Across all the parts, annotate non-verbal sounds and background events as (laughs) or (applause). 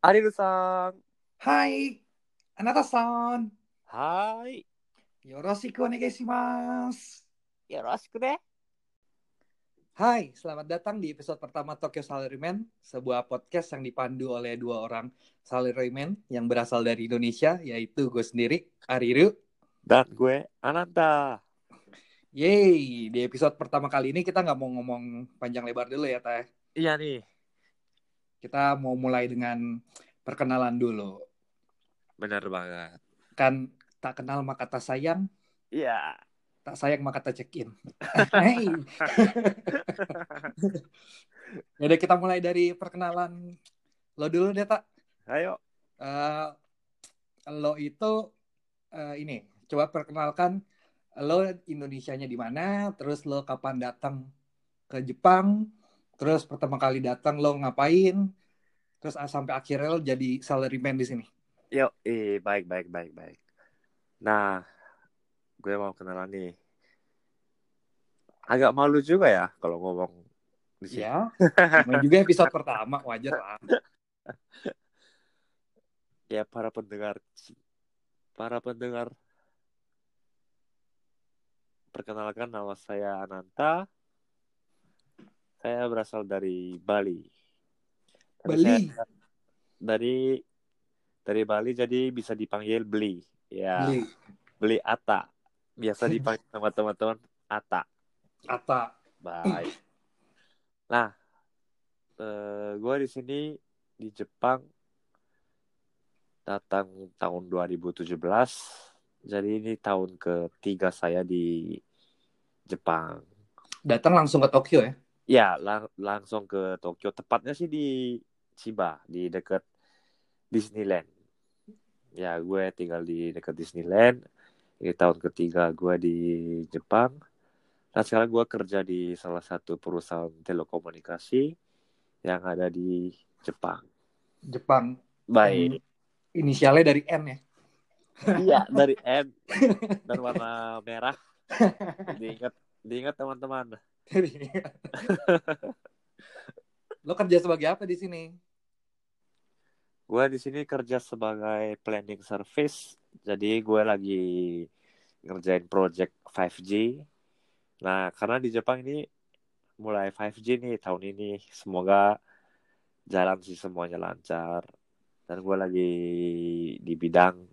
アリルさん。はい。あなたさん。はーい。よろしくお願いします. よろしくね。 Hai, selamat datang di episode pertama Tokyo Salaryman, sebuah podcast yang dipandu oleh dua orang salaryman yang berasal dari Indonesia, yaitu gue sendiri, Ariru. Dan gue, Ananta. Yeay, di episode pertama kali ini kita nggak mau ngomong panjang lebar dulu ya, Teh. Iya nih. Kita mau mulai dengan perkenalan dulu. Bener banget. Kan tak kenal maka tak sayang, Iya. tak sayang maka tak check-in. (laughs) Hey. (laughs) Yaudah kita mulai dari perkenalan lo dulu deh, Tak. Ayo. Eh, lo itu eh, ini coba perkenalkan lo Indonesianya di mana terus lo kapan datang ke Jepang terus pertama kali datang lo ngapain terus sampai akhirnya lo jadi salaryman di sini Yuk, eh, baik, baik, baik, baik. Nah, gue mau kenalan nih. Agak malu juga ya kalau ngomong di sini. (laughs) ya juga episode pertama wajar lah Ya, para pendengar, para pendengar, perkenalkan nama saya Ananta. Saya berasal dari Bali. Tapi Bali saya dari dari Bali jadi bisa dipanggil Beli. Ya, Beli. Beli Ata. Biasa dipanggil sama teman-teman Ata. Ata Baik. Nah, eh, gue di sini di Jepang datang tahun 2017. Jadi ini tahun ketiga saya di Jepang. datang langsung ke Tokyo ya Ya, lang- langsung ke Tokyo. Tepatnya sih di Chiba, di dekat Disneyland. Ya, gue tinggal di dekat Disneyland. Ini tahun ketiga gue di Jepang. Nah, sekarang gue kerja di salah satu perusahaan telekomunikasi yang ada di Jepang. Jepang Baik. inisialnya dari N ya Iya, dari N (laughs) dan warna merah. Diingat, diingat teman-teman. (laughs) lo kerja sebagai apa di sini Gue di sini kerja sebagai planning service. Jadi gue lagi ngerjain project 5G. Nah, karena di Jepang ini mulai 5G nih tahun ini. Semoga jalan sih semuanya lancar. Dan gue lagi di bidang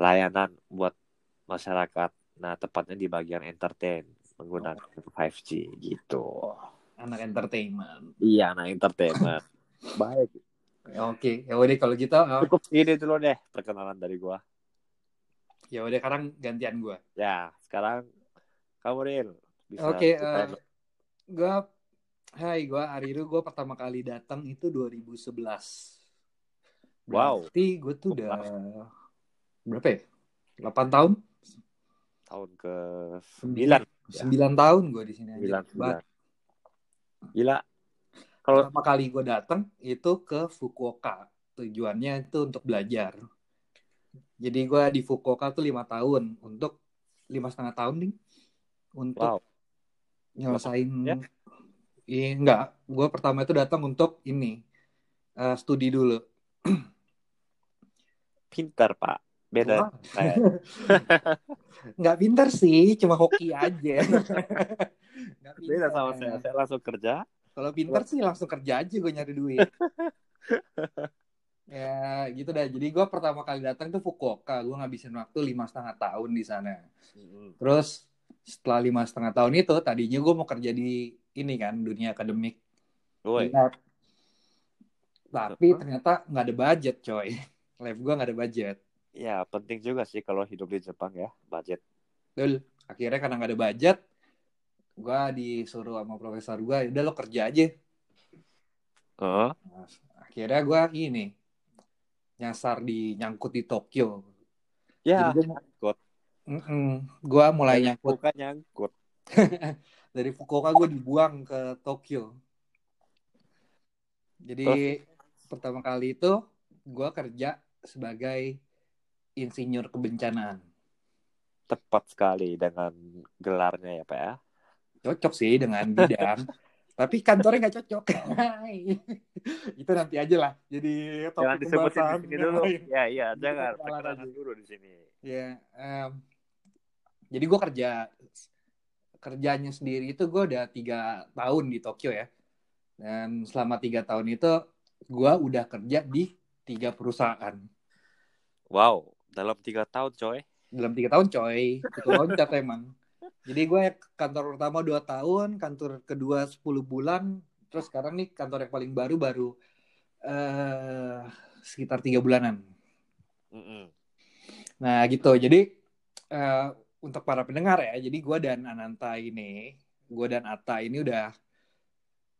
layanan buat masyarakat. Nah, tepatnya di bagian entertain menggunakan 5G gitu. anak entertainment Iya, nah entertainment. (laughs) Baik. Oke, ya udah kalau gitu, oh, Cukup ini dulu deh perkenalan dari gua. ya udah sekarang gantian gue. Ya, sekarang kamu Ril bisa Oke, eh, gue, hai gue Ariru, gue pertama kali datang itu 2011. Wow. Berarti gue tuh udah berapa ya? 8 tahun? tahun ke sembilan, Ya. 9 tahun gue di sini. aja. sembilan. Gila. Kalau Pertama kali gue datang itu ke Fukuoka. Tujuannya itu untuk belajar. Jadi gue di Fukuoka tuh lima tahun untuk lima setengah tahun nih untuk wow, nyelesain Ya. Iya, enggak. Gue pertama itu datang untuk ini eh, studi dulu. (clears throat) pintar Pak. Beda. (laughs) Nggak pinter sih, cuma hoki aja. (laughs) Nggak Beda sama saya. Saya langsung kerja. Kalau pinter sih langsung kerja aja gue nyari duit. (laughs) ya gitu dah. Jadi gue pertama kali datang tuh Fukuoka. Gue ngabisin waktu lima setengah tahun di sana. Terus setelah lima setengah tahun itu, tadinya gue mau kerja di ini kan dunia akademik. Tapi ternyata nggak ada budget, coy. Lab gue nggak ada budget. Ya penting juga sih kalau hidup di Jepang ya, budget. Betul. Akhirnya karena nggak ada budget, gue disuruh sama profesor gue, udah lo kerja aja. Heeh. Nah, akhirnya gue ini nyasar di nyangkut di Tokyo. Ya, Jadi gue nyangkut. gue mulai Dari nyangkut bukan nyangkut. (laughs) dari Fukuoka gue dibuang ke Tokyo. Jadi pertama kali itu gue kerja sebagai insinyur kebencanaan. Tepat sekali dengan gelarnya ya Pak ya. Cocok sih dengan bidang. (laughs) Tapi kantornya nggak cocok. itu nanti aja lah. Jadi Jangan topik disebutin di sini dulu. Ya, iya, jangan perkenalan dulu di sini. Ya, em, jadi gue kerja kerjanya sendiri itu gue udah tiga tahun di Tokyo ya. Dan selama tiga tahun itu gue udah kerja di tiga perusahaan. Wow, dalam tiga tahun coy. Dalam tiga tahun coy, itu loncat emang. Jadi gue kantor pertama dua tahun, kantor kedua 10 bulan, terus sekarang nih kantor yang paling baru baru eh sekitar tiga bulanan. Mm-mm. Nah gitu, jadi eh, untuk para pendengar ya, jadi gue dan Ananta ini, gue dan Atta ini udah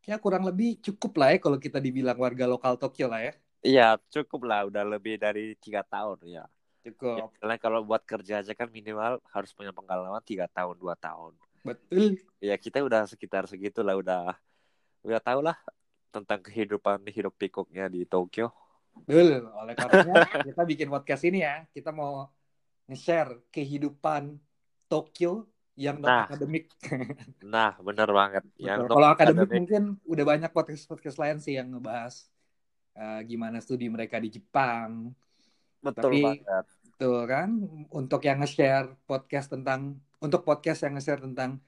ya kurang lebih cukup lah ya kalau kita dibilang warga lokal Tokyo lah ya. Iya, cukup lah. Udah lebih dari tiga tahun ya. Ya, Cukup, karena kalau buat kerja aja kan minimal harus punya pengalaman tiga tahun, dua tahun. betul. Ya kita udah sekitar segitu lah, udah udah tahu lah tentang kehidupan hidup pikuknya di Tokyo. Betul, oleh karenanya (laughs) kita bikin podcast ini ya, kita mau nge-share kehidupan Tokyo yang non Nah. (laughs) akademik. Nah, bener banget. Yang Betul. Kalau akademik non-akademik, mungkin udah banyak podcast-podcast lain sih yang ngebahas eh, gimana studi mereka di Jepang, betul tapi- banget. Tuh kan, untuk yang nge-share podcast tentang, untuk podcast yang nge-share tentang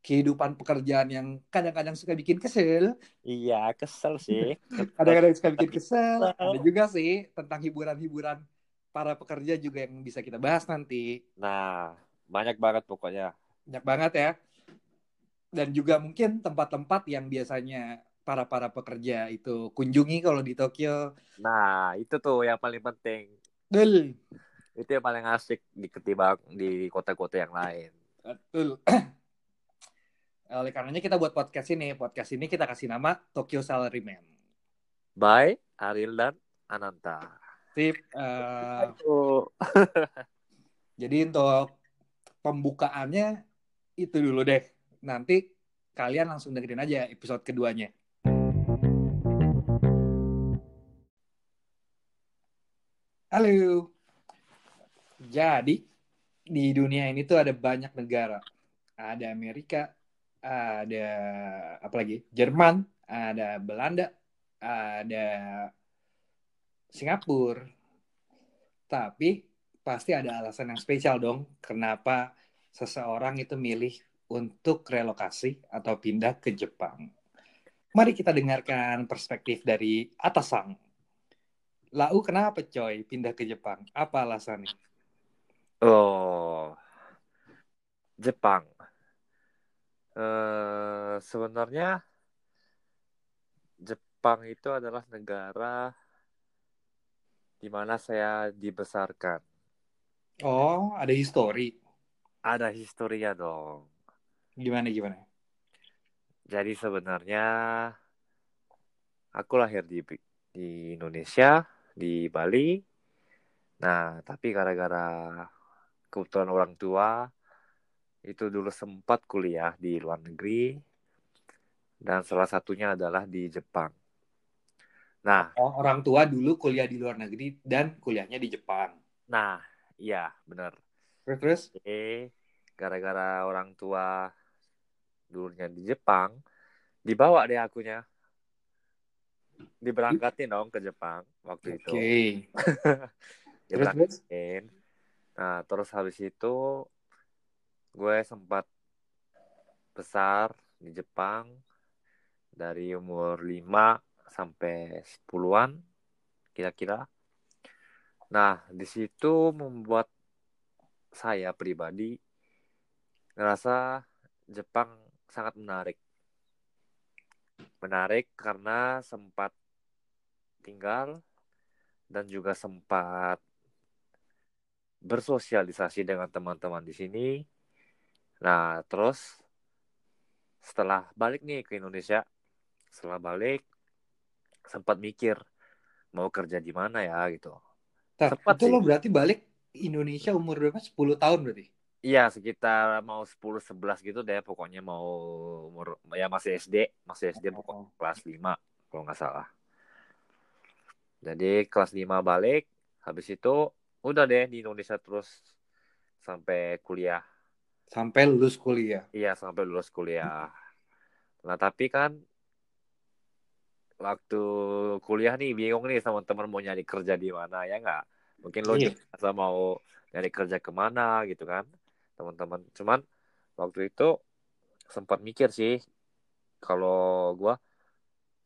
kehidupan pekerjaan yang kadang-kadang suka bikin kesel, Iya, kesel sih. kadang-kadang suka bikin kesel, ada juga sih tentang hiburan-hiburan para pekerja juga yang bisa kita bahas nanti. Nah, banyak banget pokoknya. Banyak banget ya. Dan juga mungkin tempat-tempat yang biasanya para-para pekerja itu kunjungi kalau di Tokyo. Nah, itu tuh yang paling penting. Betul. Itu yang paling asik di ketimbang di kota-kota yang lain. Betul. (clears throat) Oleh karenanya kita buat podcast ini. Podcast ini kita kasih nama Tokyo Salaryman. Bye, Ariel dan Ananta. Sip. eh, Oh. (laughs) jadi untuk pembukaannya itu dulu deh. Nanti kalian langsung dengerin aja episode keduanya. Halo. Jadi di dunia ini tuh ada banyak negara. Ada Amerika, ada apa lagi? Jerman, ada Belanda, ada Singapura. Tapi pasti ada alasan yang spesial dong kenapa seseorang itu milih untuk relokasi atau pindah ke Jepang. Mari kita dengarkan perspektif dari Atasang. Lau kenapa coy pindah ke Jepang? Apa alasannya? Oh, Jepang. Eh, sebenarnya Jepang itu adalah negara di mana saya dibesarkan. Oh, ada histori. Ada historia dong. Gimana gimana? Jadi sebenarnya aku lahir di di Indonesia, di Bali. Nah, tapi gara-gara kebetulan orang tua itu dulu sempat kuliah di luar negeri dan salah satunya adalah di Jepang. Nah, Oh, orang tua dulu kuliah di luar negeri dan kuliahnya di Jepang. nah, iya benar. Terus terus? Jadi gara-gara orang tua dulunya di Jepang, dibawa deh akunya. Diberangkatin dong ke Jepang waktu Oke. itu. (laughs) Terus terus? Nah, terus habis itu gue sempat besar di Jepang dari umur 5 sampai 10-an kira-kira. Nah, di situ membuat saya pribadi ngerasa Jepang sangat menarik. Menarik karena sempat tinggal dan juga sempat bersosialisasi dengan teman-teman di sini. Nah, terus setelah balik nih ke Indonesia, setelah balik sempat mikir mau kerja di mana ya gitu. Tar, Sempat itu sih. lo berarti balik Indonesia umur berapa? 10 tahun berarti? Iya, sekitar mau 10 11 gitu deh pokoknya mau umur ya masih SD, masih SD pokoknya Oh. kelas 5 kalau nggak salah. Jadi kelas 5 balik, habis itu udah deh di Indonesia terus sampai kuliah. Sampai lulus kuliah. Iya, sampai lulus kuliah. Nah tapi kan waktu kuliah nih bingung nih sama teman mau nyari kerja di mana ya nggak? Mungkin lo Iya. juga mau nyari kerja ke mana gitu kan teman-teman. Cuman waktu itu sempat mikir sih kalau gua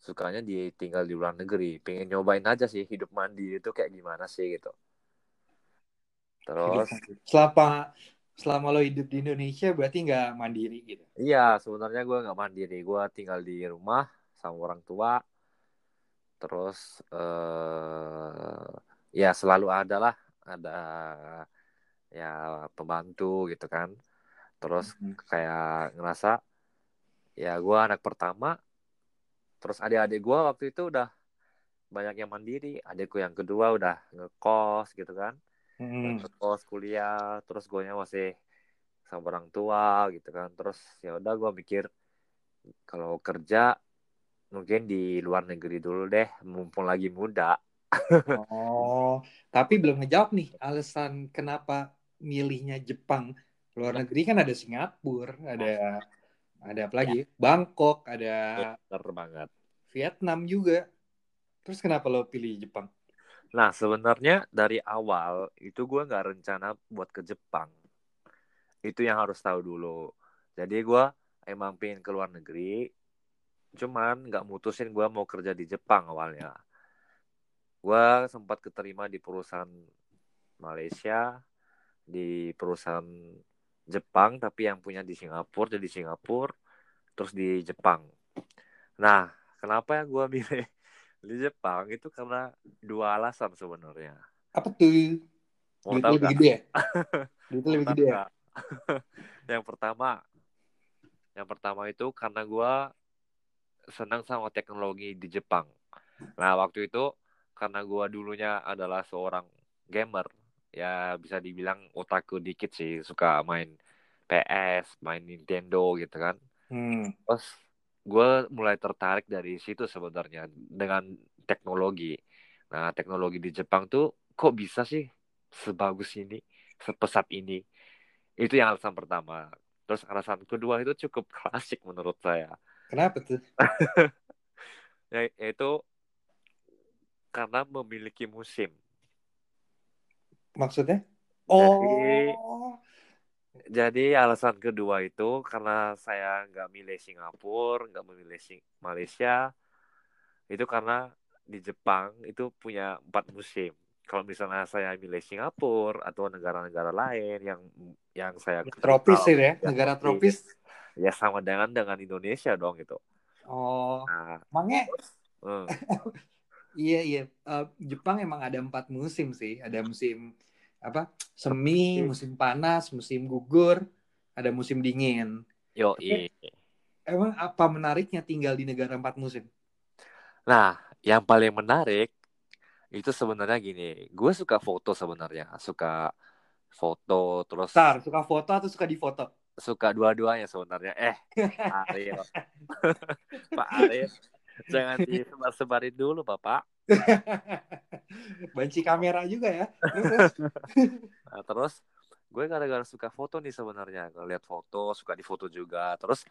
sukanya di tinggal di luar negeri, pengen nyobain aja sih hidup mandiri itu kayak gimana sih gitu. Terus Selama selama lo hidup di Indonesia berarti nggak mandiri gitu. Iya, sebenarnya gue nggak mandiri. Gue tinggal di rumah sama orang tua. Terus eh ya selalu ada lah, ada ya pembantu gitu kan. Terus Hmm. kayak ngerasa ya gue anak pertama. Terus adik-adik gue waktu itu udah banyak yang mandiri. Adikku yang kedua udah ngekos gitu kan. Hmm. Ngekos kuliah. Terus gue masih sama orang tua gitu kan. Terus ya udah gue mikir kalau kerja mungkin di luar negeri dulu deh mumpung lagi muda Oh, tapi belum ngejawab nih alasan kenapa milihnya Jepang. Luar negeri kan ada Singapura, ada ada apa lagi? Bangkok, ada bener banget Vietnam juga. Terus kenapa lo pilih Jepang? Nah sebenarnya dari awal itu gue nggak rencana buat ke Jepang. Itu yang harus tahu dulu. Jadi gue emang pengen ke luar negeri cuman nggak mutusin gue mau kerja di Jepang awalnya. Gue sempat keterima di perusahaan Malaysia di perusahaan Jepang tapi yang punya di Singapura jadi Singapura terus di Jepang. Nah kenapa ya gue milih di Jepang itu karena dua alasan sebenarnya Apa tuh? mau Duitnya tahu lebih gede ya? (laughs) Duitnya lebih gede ya? (laughs) yang pertama yang pertama itu karena gue senang sama teknologi di Jepang nah waktu itu karena gue dulunya adalah seorang gamer ya bisa dibilang otaku dikit sih suka main PS main Nintendo gitu kan Hmm. terus gue mulai tertarik dari situ sebenarnya dengan teknologi. Nah teknologi di Jepang tuh kok bisa sih sebagus ini sepesat ini? Itu yang alasan pertama. Terus alasan kedua itu cukup (laughs) klasik menurut saya. Kenapa tuh? (laughs) Ya- yaitu karena memiliki musim. Maksudnya? Oh, Jadi alasan kedua itu karena saya nggak milih Singapura, nggak memilih Sing- Malaysia, itu karena di Jepang itu punya empat musim. Kalau misalnya saya milih Singapura atau negara-negara lain yang yang saya tropis tahu, ya, negara tropis. ya sama dengan dengan Indonesia dong itu. Oh, Nah, makanya eh, (laughs) Iya iya, Eh, Jepang emang ada empat musim sih. Ada musim apa? Semi, Iya. musim panas, musim gugur, ada musim dingin. yoi. Emang apa menariknya tinggal di negara empat musim? Nah, yang paling menarik itu sebenarnya gini, gue suka foto sebenarnya, suka foto terus Star, suka foto atau suka difoto? suka dua-duanya sebenarnya. Eh, Ariel, Pak Ariel, (laughs) (laughs) jangan disebar-sebarin dulu, Bapak. (laughs) Banci kamera juga ya. (laughs) Nah, terus gue gara-gara suka foto nih sebenarnya, ngeliat foto, suka difoto juga. Terus,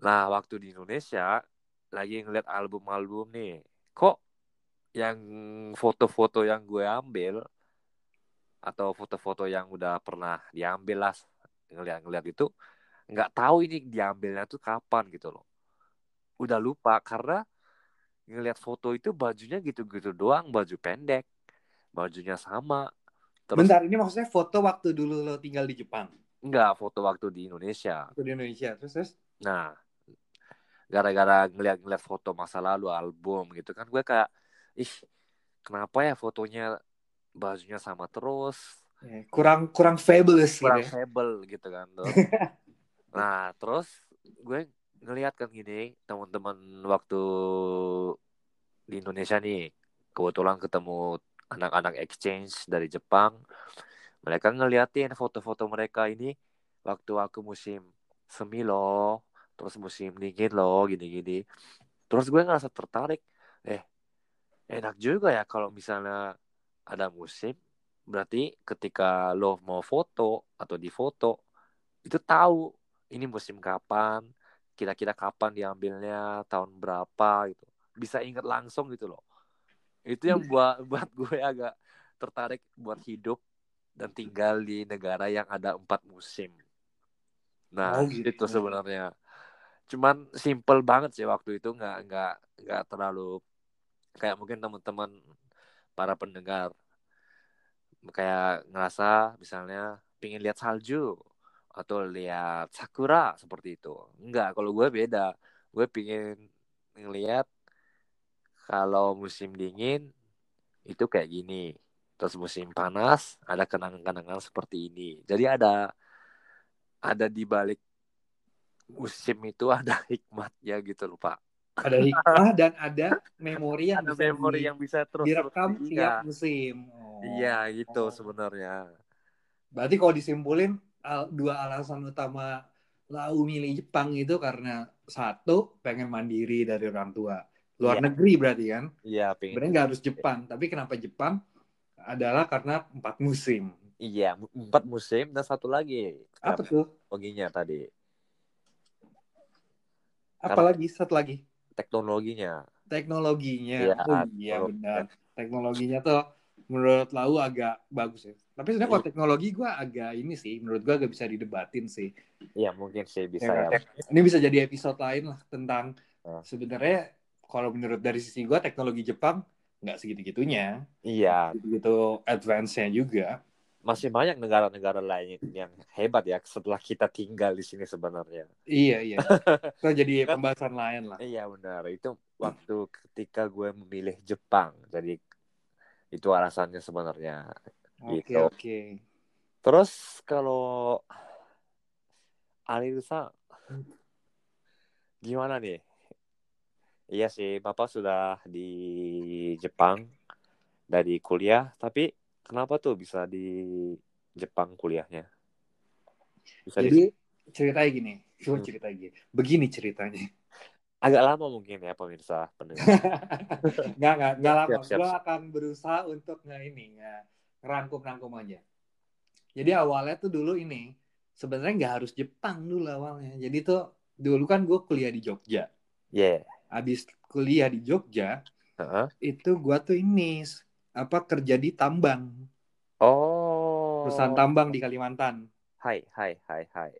nah waktu di Indonesia lagi ngeliat album-album nih, kok yang foto-foto yang gue ambil atau foto-foto yang udah pernah diambil lah ngeliat-ngeliat itu nggak tahu ini diambilnya tuh kapan gitu loh. Udah lupa karena ngeliat foto itu bajunya gitu-gitu doang, baju pendek, bajunya sama. Terus Bentar, ini maksudnya foto waktu dulu lo tinggal di Jepang, nggak foto waktu di Indonesia. waktu di Indonesia. Terus, terus. Nah, gara-gara ngeliat-ngeliat foto masa lalu album gitu kan gue kayak ih kenapa ya fotonya bajunya sama terus Ya, kurang kurang fabulous gitu kurang ya. fable gitu kan tuh. (laughs) nah terus gue ngeliat kan gini teman-teman waktu di Indonesia nih kebetulan ketemu anak-anak exchange dari Jepang. Mereka ngeliatin foto-foto mereka ini waktu aku musim semi loh terus musim dingin loh gini-gini. Terus gue ngerasa tertarik eh enak juga ya kalau misalnya ada musim berarti ketika lo mau foto atau di foto itu tahu ini musim kapan kira-kira kapan diambilnya tahun berapa gitu. Bisa inget langsung gitu loh. Itu yang (laughs) buat buat gue agak tertarik buat hidup dan tinggal di negara yang ada empat musim. Nah Oh, gitu. itu sebenarnya. Cuman simple banget sih waktu itu nggak nggak nggak terlalu kayak mungkin teman-teman para pendengar. Kayak ngerasa misalnya pingin lihat salju atau lihat sakura seperti itu enggak kalau gue beda gue pingin ngelihat kalau musim dingin itu kayak gini terus musim panas ada kenangan-kenangan seperti ini jadi ada ada di balik musim itu ada (laughs) hikmatnya gitu loh pak Ada hikmah dan ada memori yang ada bisa memori di- yang bisa terus direkam terus tiap iya musim. Oh. iya gitu Oh. sebenarnya Berarti kalau disimpulin al- dua alasan utama Lau milih Jepang itu karena satu pengen mandiri dari orang tua. Luar Iya. negeri berarti kan. iya pengen Sebenarnya nggak harus Jepang, tapi kenapa Jepang adalah karena empat musim. iya empat musim dan satu lagi Apa tuh? teknologinya tadi Apalagi satu lagi teknologinya teknologinya. Iya, oh iya benar. Teknologinya tuh menurut Lau agak bagus ya. Tapi sebenarnya Iya. kalau teknologi gue agak ini sih, menurut gue agak bisa didebatin sih. iya mungkin sih bisa Ya, ya Ini bisa jadi episode lain lah tentang Ah. sebenarnya kalau menurut dari sisi gue teknologi Jepang nggak segitu-gitunya, iya gitu advance-nya juga. masih banyak negara-negara lain yang hebat ya setelah kita tinggal di sini sebenarnya. Iya iya. (laughs) Itu jadi Kan- pembahasan lain lah. Iya benar. Itu waktu ketika gue memilih Jepang. Jadi itu alasannya sebenarnya. Oke Gitu. oke. Terus kalau Alirusa gimana nih? Iya sih, Bapak sudah di Jepang dari kuliah, tapi kenapa tuh bisa di Jepang kuliahnya? Bisa di- Jadi ceritanya gini, cuma Hmm. ceritanya gini. Begini ceritanya. Agak lama mungkin ya pemirsa pendengar. (laughs) nggak nggak nggak lama. Siap, siap, Gue akan berusaha untuk nge ini nge ngerangkum-rangkum aja. Jadi awalnya tuh dulu ini sebenarnya nggak harus Jepang dulu awalnya. Jadi tuh dulu kan gue kuliah di Jogja. Yeah. Habis kuliah di Jogja Heeh. itu gue tuh ini apa kerja di tambang Oh. perusahaan tambang di Kalimantan. Hai, hai, hai, hai.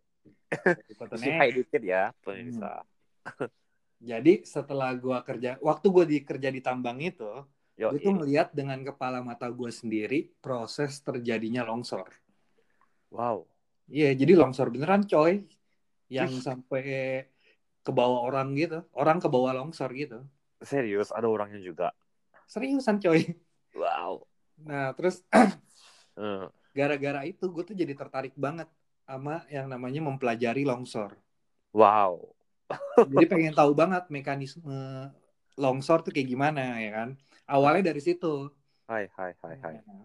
(laughs) Hai dikit ya pemirsa. (laughs) Jadi setelah gue kerja, waktu gue di kerja di tambang itu, gue tuh melihat dengan kepala mata gue sendiri proses terjadinya longsor. wow. Iya, jadi longsor beneran coy. Yang sampai ke bawah orang gitu. Orang ke bawah longsor gitu. Serius ada orangnya juga. Seriusan coy. Wow. Nah, terus (clears throat) gara-gara itu gue tuh jadi tertarik banget sama yang namanya mempelajari longsor. Wow. Jadi pengen tahu banget mekanisme longsor tuh kayak gimana ya kan. Awalnya dari situ. Hai, hai, hai, hai. Nah,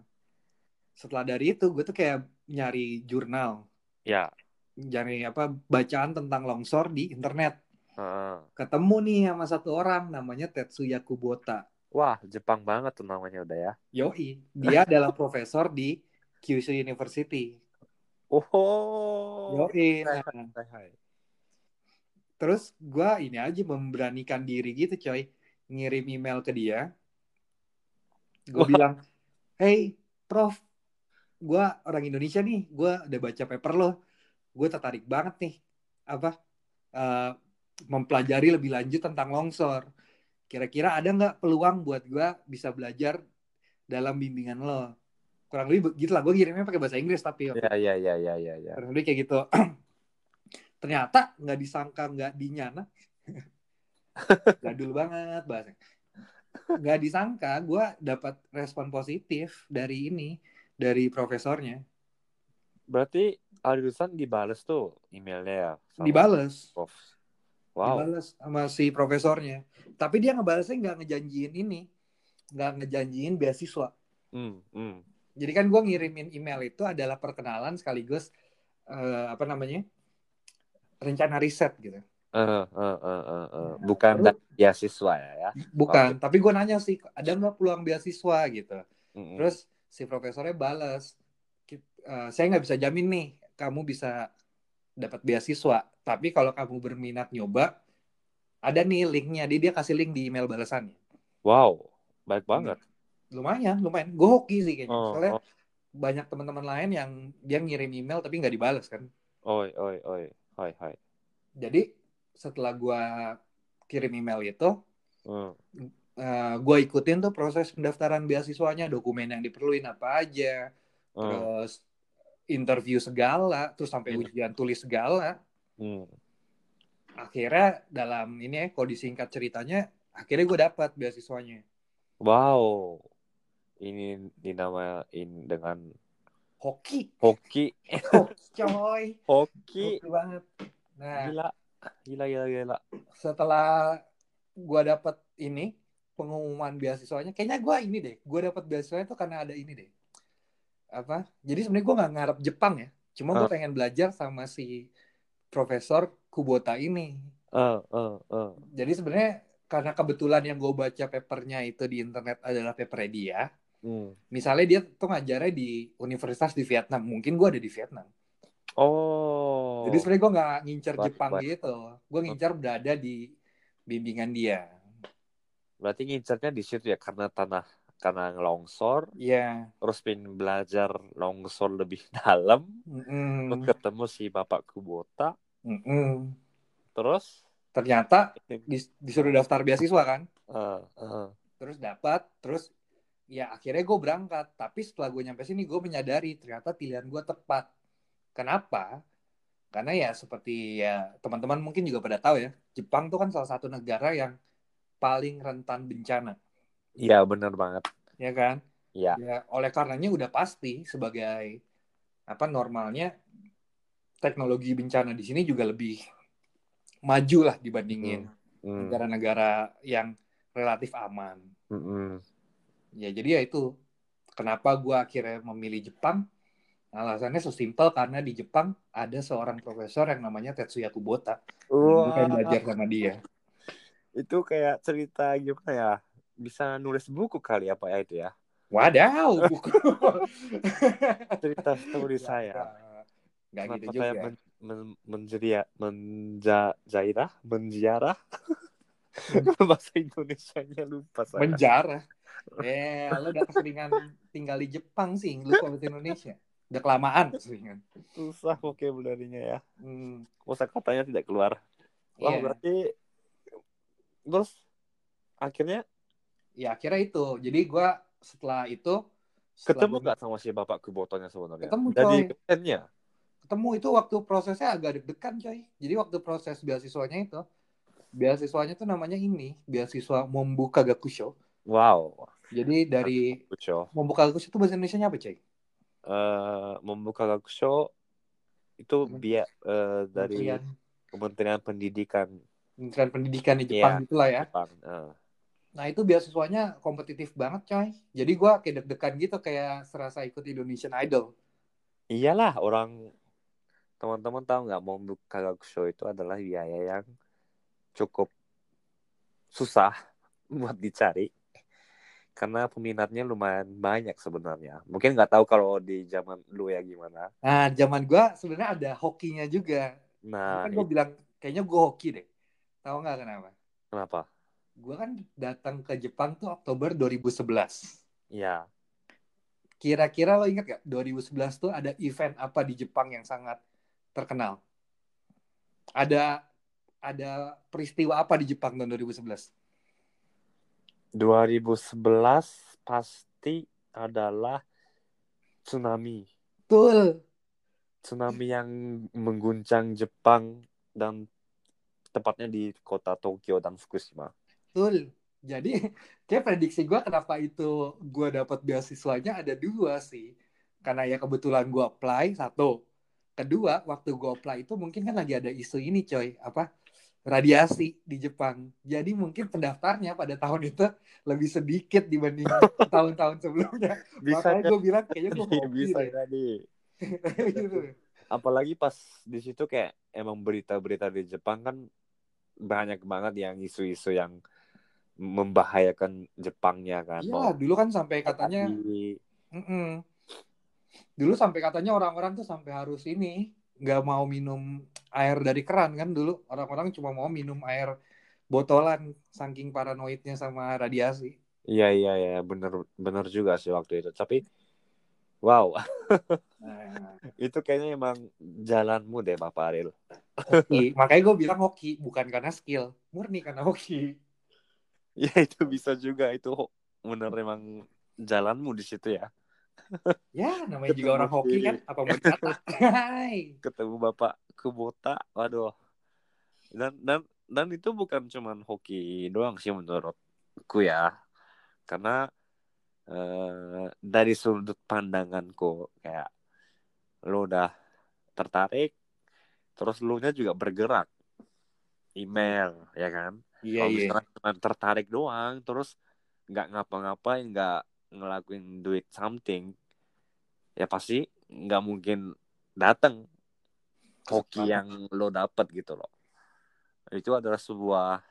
Setelah dari itu gue tuh kayak nyari jurnal, Ya. nyari apa bacaan tentang longsor di internet. heeh. ketemu nih sama satu orang namanya Tetsuya Kubota. Wah, Jepang banget tuh namanya udah ya. Yoi, dia (laughs) adalah profesor di Kyushu University. Oh. Yoi. Hai, Nah, hai, hai. Terus gua ini aja memberanikan diri gitu coy, ngirim email ke dia. Gue bilang, hey Prof, gua orang Indonesia nih, gua udah baca paper lo, gue tertarik banget nih, apa eh, mempelajari lebih lanjut tentang longsor. Kira-kira ada nggak peluang buat gua bisa belajar dalam bimbingan lo? Kurang lebih begitu lah, gue kirimnya pakai bahasa Inggris tapi Ya, ya, ya, ya, ya, ya. kurang lebih kayak gitu. (clears throat) Ternyata nggak disangka nggak dinyana. (laughs) Jadul banget bahasa. Nggak disangka gue dapat respon positif dari ini dari profesornya. Berarti Alirusan dibales tuh emailnya ya Dibales, Prof. Wow. dibales sama si profesornya. Tapi dia ngebalesnya nggak ngejanjiin ini, nggak ngejanjiin beasiswa. Hmm, hmm. Jadi kan gue ngirimin email itu adalah perkenalan sekaligus eh, apa namanya rencana riset gitu. Eh, eh, eh, eh, eh. Ya, Bukan dari beasiswa ya, ya. Bukan, tapi gue nanya sih ada nggak peluang beasiswa gitu. Mm-mm. Terus si profesornya balas, "Ki- eh, saya nggak bisa jamin nih kamu bisa dapat beasiswa. Tapi kalau kamu berminat nyoba, ada nih linknya. Dia dia kasih link di email balasannya. Wow, baik banget. Lumayan, lumayan. Gue hoki sih kayaknya. Oh, Soalnya oh. banyak teman-teman lain yang dia ngirim email tapi nggak dibalas kan. Oi, oi, oi. Hai, hai. Jadi setelah gue kirim email itu, Hmm. uh, gue ikutin tuh proses pendaftaran beasiswanya, dokumen yang diperluin apa aja, Hmm. terus interview segala, terus sampai Hmm. ujian tulis segala. Hmm. Akhirnya dalam ini ya, kalau disingkat ceritanya, akhirnya gue dapat beasiswanya. Wow. Ini dinamain dengan Hoki, hoki. hoki coy, Hoki. hoki banget. Nah, Gila. Gila, gila, gila. setelah gue dapat ini pengumuman beasiswanya, kayaknya gue ini deh, gue dapat beasiswanya tuh karena ada ini deh. Apa? Jadi sebenarnya gue nggak ngarep Jepang ya, cuma gue Ah. pengen belajar sama si Profesor Kubota ini. Eh, eh, eh. Jadi sebenarnya karena kebetulan yang gue baca papernya itu di internet adalah papernya dia. Hmm. Misalnya dia tuh ngajarnya di universitas di Vietnam, mungkin gue ada di Vietnam. Oh. Jadi sebenarnya gue nggak ngincer Jepang baik. gitu, gue ngincer berada di bimbingan dia. Berarti ngincernya di situ ya karena tanah karena longsor, Iya. terus pengen belajar longsor lebih (laughs) dalam, Mm-mm. terus ketemu si Bapak Kubota, Mm-mm. terus Ternyata dis- disuruh daftar beasiswa kan, eh, eh. terus dapat, terus ya akhirnya gue berangkat. Tapi setelah gue nyampe sini gue menyadari ternyata pilihan gue tepat. Kenapa? Karena ya seperti ya teman-teman mungkin juga pada tahu ya, Jepang tuh kan salah satu negara yang paling rentan bencana, Iya benar banget. ya kan? Iya. Ya oleh karenanya udah pasti sebagai apa normalnya teknologi bencana di sini juga lebih maju lah dibandingin Hmm. negara-negara yang relatif aman. Mm-mm. Ya jadi ya itu kenapa gue akhirnya memilih Jepang. Alasannya sesimpel karena di Jepang ada seorang profesor yang namanya Tetsuya Kubota. Gue pengen belajar sama dia. Itu kayak cerita gimana ya? Bisa nulis buku kali apa ya itu ya? Wadaw, buku. (laughs) Cerita story saya. Gak Kenapa gitu saya juga. men, men, menjeria, menjairah, menziarah? (laughs) Bahasa Indonesianya lupa saya. Menjarah. Eh, lo udah keseringan tinggal di Jepang sih, lupa bahasa Indonesia. Udah kelamaan keseringan. Susah vocabulary-nya ya. Hmm, Kosa katanya tidak keluar. Wah, iya. berarti terus akhirnya Ya akhirnya itu. Jadi gue setelah itu setelah ketemu gua- nggak sama si Bapak Kubotonya sebenarnya? Ketemu, Jadi coy. ketennya. ketemu itu waktu prosesnya agak deg-degan coy. Jadi waktu proses beasiswanya itu, beasiswanya tuh namanya ini, beasiswa Mombuka Gakusho. Wow. Jadi dari. Mombuka Gakusho itu bahasa Indonesia apa coy? Eh, membuka Gakusho itu biar eh, dari Kementerian, Kementerian Pendidikan Kementerian Pendidikan di Jepang Iya. itulah ya. Jepang. Eh, Nah itu beasiswanya kompetitif banget coy. Jadi gua kayak deg-degan gitu kayak serasa ikut Indonesian Idol. iyalah orang teman-teman tahu nggak membuka Gakusho itu adalah biaya yang cukup susah (laughs) buat dicari karena peminatnya lumayan banyak sebenarnya. Mungkin nggak tahu kalau di zaman lu ya gimana. Nah zaman gua sebenarnya ada hokinya juga. Nah, kan gue itu bilang kayaknya gue hoki deh. Tahu nggak kenapa? kenapa? Gue kan datang ke Jepang tuh Oktober 2011. Ya, Kira-kira lo inget gak 2011 tuh ada event apa di Jepang yang sangat terkenal? Ada ada peristiwa apa di Jepang tahun 2011? 2011 pasti adalah tsunami. Betul. Tsunami yang mengguncang Jepang dan tepatnya di kota Tokyo dan Fukushima. Betul. Jadi (laughs) kayak prediksi gue kenapa itu gue dapat beasiswanya ada dua sih. Karena ya kebetulan gue apply satu. Kedua waktu gue apply itu mungkin kan lagi ada isu ini coy apa radiasi di Jepang. Jadi mungkin pendaftarnya pada tahun itu lebih sedikit dibanding (laughs) tahun-tahun sebelumnya. Bisa Makanya gue bilang kayaknya gue (laughs) hoki bisa jadi. (laughs) gitu. Apalagi pas di situ kayak emang berita-berita di Jepang kan banyak banget yang isu-isu yang membahayakan Jepangnya kan. Iya, dulu kan sampai katanya di- Mm-mm. Dulu sampai katanya orang-orang tuh sampai harus ini nggak mau minum air dari keran kan dulu orang-orang cuma mau minum air botolan saking paranoidnya sama radiasi. Iya iya iya bener bener juga sih waktu itu. Tapi wow Nah, (laughs) itu kayaknya emang jalanmu deh Bapak Aril. hoki. (laughs) Makanya gue bilang hoki bukan karena skill, murni karena hoki. Ya itu bisa juga itu bener emang jalanmu di situ ya. Ya namanya Ketemu juga orang hoki kan apa mau dikata. (laughs) Ketemu Bapak Kubota, waduh. Dan dan dan itu bukan cuman hoki doang sih menurutku ya. Karena eh, dari sudut pandanganku kayak lo udah tertarik, terus lu nya juga bergerak. Email, ya kan? Iya Kalau iya. misalnya cuma tertarik doang, terus nggak ngapa-ngapain, nggak ngelakuin duit something, ya pasti nggak mungkin datang hoki yang lo dapet gitu loh. Itu adalah sebuah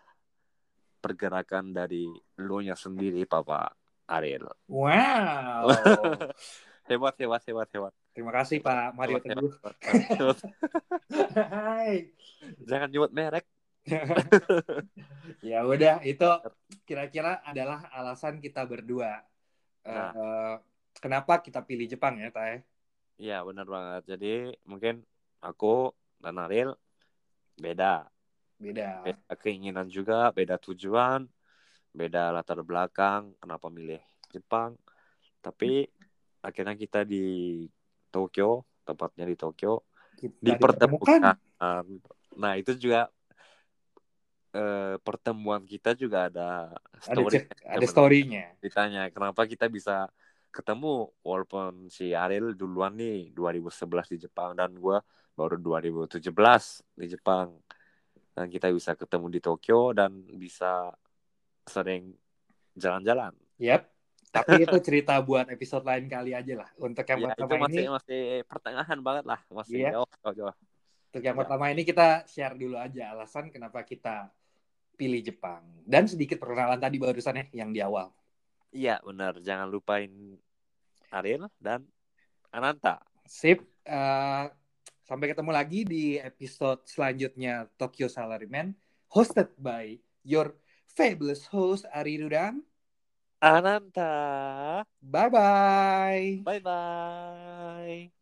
pergerakan dari lo nya sendiri, Papa Ariel. Wow. (laughs) Hebat, hebat, hebat, hebat. Terima kasih Pak Mario Hebat, Teguh. hebat, hebat. Hai. Jangan nyebut merek. (laughs) ya udah itu kira-kira adalah alasan kita berdua. Nah. eh, kenapa kita pilih Jepang ya, Tay? Iya, benar banget. Jadi mungkin aku dan Ariel beda. Beda. beda keinginan juga, beda tujuan, beda latar belakang, kenapa milih Jepang. Tapi akhirnya kita di Tokyo, tepatnya di Tokyo, Kita dipertemukan. Nah, itu juga eh, pertemuan kita juga ada Ada story. cek- ada story-nya. Ditanya kenapa kita bisa ketemu walaupun si Ariel duluan nih 2011 di Jepang dan gua baru 2017 di Jepang. Dan kita bisa ketemu di Tokyo dan bisa sering jalan-jalan. Yap. Tapi itu cerita buat episode lain kali aja lah. Untuk yang Ya, itu pertama masih ini, masih pertengahan banget lah, masih Iya. jauh, jauh, jauh. untuk yang Ya. pertama ini kita share dulu aja alasan kenapa kita pilih Jepang. Dan sedikit perkenalan tadi barusan ya yang di awal. Iya, benar. Jangan lupain Ariel dan Ananta. Sip. Eh, sampai ketemu lagi di episode selanjutnya Tokyo Salaryman hosted by your fabulous host Ari Rudam. Ananta. Bye bye. Bye bye.